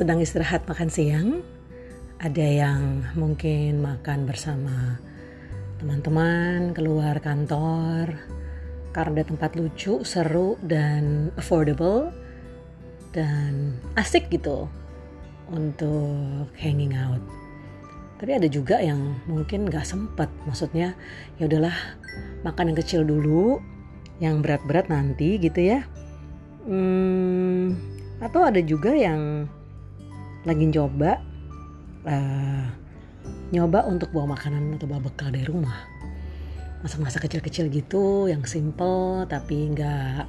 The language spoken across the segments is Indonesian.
sedang istirahat makan siang, ada yang mungkin makan bersama teman-teman keluar kantor karena ada tempat lucu, seru dan affordable dan asik gitu untuk hanging out. Tapi ada juga yang mungkin gak sempet, maksudnya ya udahlah makan yang kecil dulu, yang berat-berat nanti gitu ya. Hmm, atau ada juga yang lagi coba uh, nyoba untuk bawa makanan atau bawa bekal dari rumah. Masak-masak kecil-kecil gitu yang simple tapi nggak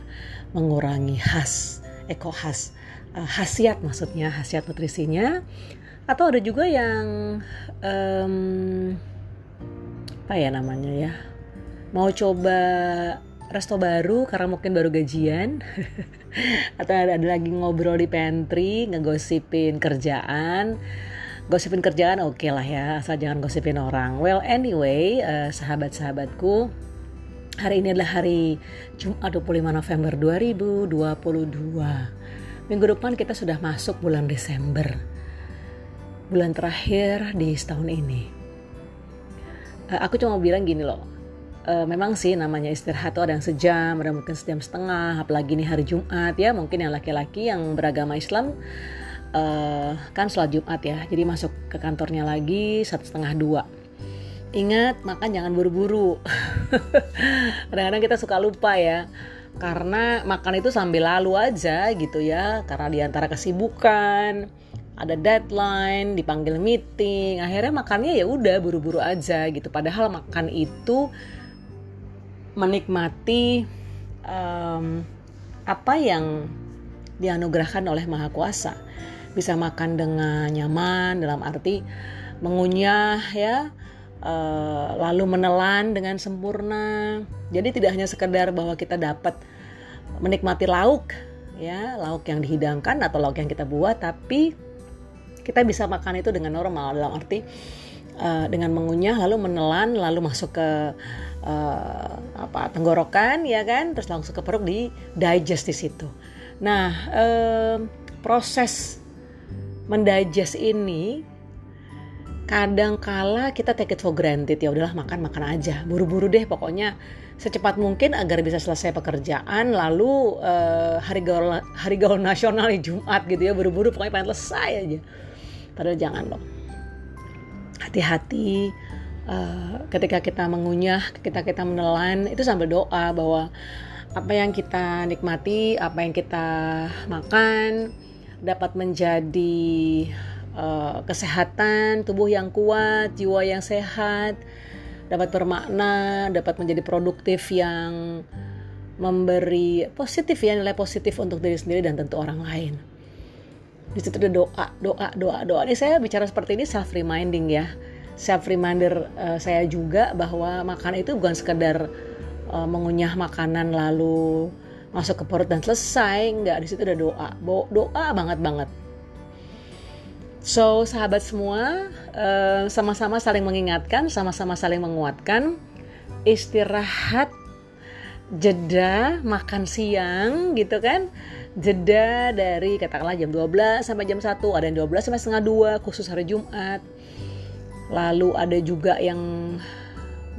mengurangi khas eko khas uh, khasiat maksudnya khasiat nutrisinya. Atau ada juga yang um, apa ya namanya ya mau coba resto baru karena mungkin baru gajian. Atau ada, ada lagi ngobrol di pantry ngegosipin kerjaan. Gosipin kerjaan oke okay lah ya asal jangan gosipin orang. Well anyway uh, sahabat-sahabatku hari ini adalah hari Jumat 25 November 2022 minggu depan kita sudah masuk bulan Desember. Bulan terakhir di setahun ini. Uh, aku cuma bilang gini loh uh, memang sih namanya istirahat tuh ada yang sejam, ada mungkin sejam setengah, apalagi ini hari Jumat ya, mungkin yang laki-laki yang beragama Islam uh, kan sholat Jumat ya, jadi masuk ke kantornya lagi satu setengah dua. Ingat makan jangan buru-buru. Kadang-kadang kita suka lupa ya, karena makan itu sambil lalu aja gitu ya, karena di antara kesibukan, ada deadline, dipanggil meeting, akhirnya makannya ya udah buru-buru aja gitu. Padahal makan itu menikmati um, apa yang dianugerahkan oleh Maha Kuasa. Bisa makan dengan nyaman dalam arti mengunyah ya, uh, lalu menelan dengan sempurna. Jadi tidak hanya sekedar bahwa kita dapat menikmati lauk ya, lauk yang dihidangkan atau lauk yang kita buat, tapi kita bisa makan itu dengan normal dalam arti uh, dengan mengunyah lalu menelan lalu masuk ke uh, apa tenggorokan ya kan? Terus langsung ke perut di digest di situ. Nah proses mendigest ini kadang kala kita take it for granted. Ya udahlah makan makan aja. Buru-buru deh pokoknya secepat mungkin agar bisa selesai pekerjaan lalu uh, hari gaul hari gaul nasional di Jumat gitu ya buru-buru pokoknya pengen selesai aja. Padahal jangan loh hati-hati uh, ketika kita mengunyah, ketika kita menelan itu sambil doa bahwa apa yang kita nikmati, apa yang kita makan dapat menjadi uh, kesehatan tubuh yang kuat, jiwa yang sehat, dapat bermakna, dapat menjadi produktif yang memberi positif ya nilai positif untuk diri sendiri dan tentu orang lain. Di situ ada doa doa doa doa. Ini saya bicara seperti ini self reminding ya self reminder uh, saya juga bahwa makan itu bukan sekedar uh, mengunyah makanan lalu masuk ke perut dan selesai. Nggak di situ ada doa. Doa banget banget. So sahabat semua uh, sama-sama saling mengingatkan sama-sama saling menguatkan. Istirahat jeda makan siang gitu kan. Jeda dari katakanlah jam 12 sampai jam 1 ada yang 12 sampai setengah 2 khusus hari Jumat lalu ada juga yang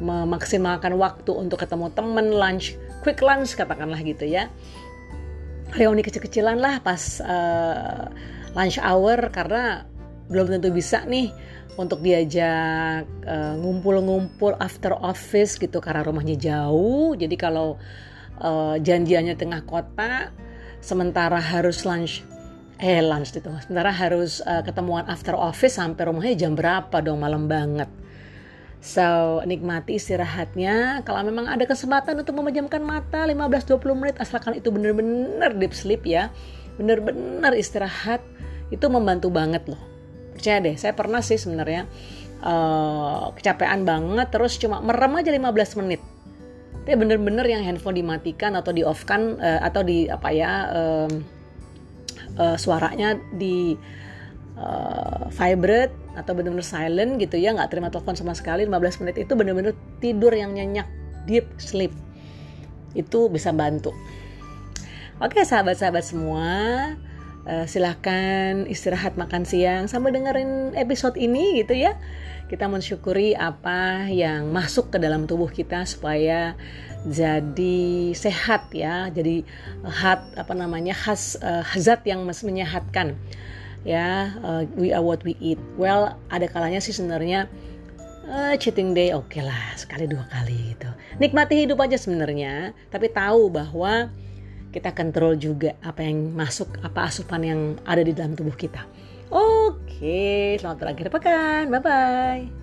memaksimalkan waktu untuk ketemu temen lunch quick lunch katakanlah gitu ya. Reuni kecil-kecilan lah pas uh, lunch hour karena belum tentu bisa nih untuk diajak eh, ngumpul-ngumpul uh, after office gitu karena rumahnya jauh. Jadi kalau uh, janjiannya tengah kota sementara harus lunch eh lunch itu sementara harus uh, ketemuan after office sampai rumahnya jam berapa dong? Malam banget. So nikmati istirahatnya. Kalau memang ada kesempatan untuk memejamkan mata 15-20 menit asalkan itu bener-bener deep sleep ya. Bener-bener istirahat itu membantu banget loh. Percaya deh saya pernah sih sebenarnya uh, kecapean banget terus cuma merem aja 15 menit. Tapi bener-bener yang handphone dimatikan atau di off kan uh, atau di apa ya uh, uh, suaranya di uh, vibrate atau bener-bener silent gitu ya nggak terima telepon sama sekali 15 menit itu bener-bener tidur yang nyenyak deep sleep. Itu bisa bantu. Oke sahabat-sahabat semua uh, silahkan istirahat makan siang sambil dengerin episode ini gitu ya kita mensyukuri apa yang masuk ke dalam tubuh kita supaya jadi sehat ya jadi hat apa namanya khas uh, hazat yang menyehatkan ya uh, we are what we eat. Well ada kalanya sih sebenarnya uh, cheating day oke okay lah sekali dua kali gitu. Nikmati hidup aja sebenarnya tapi tahu bahwa kita kontrol juga apa yang masuk apa asupan yang ada di dalam tubuh kita oke selamat berakhir pekan. Bye bye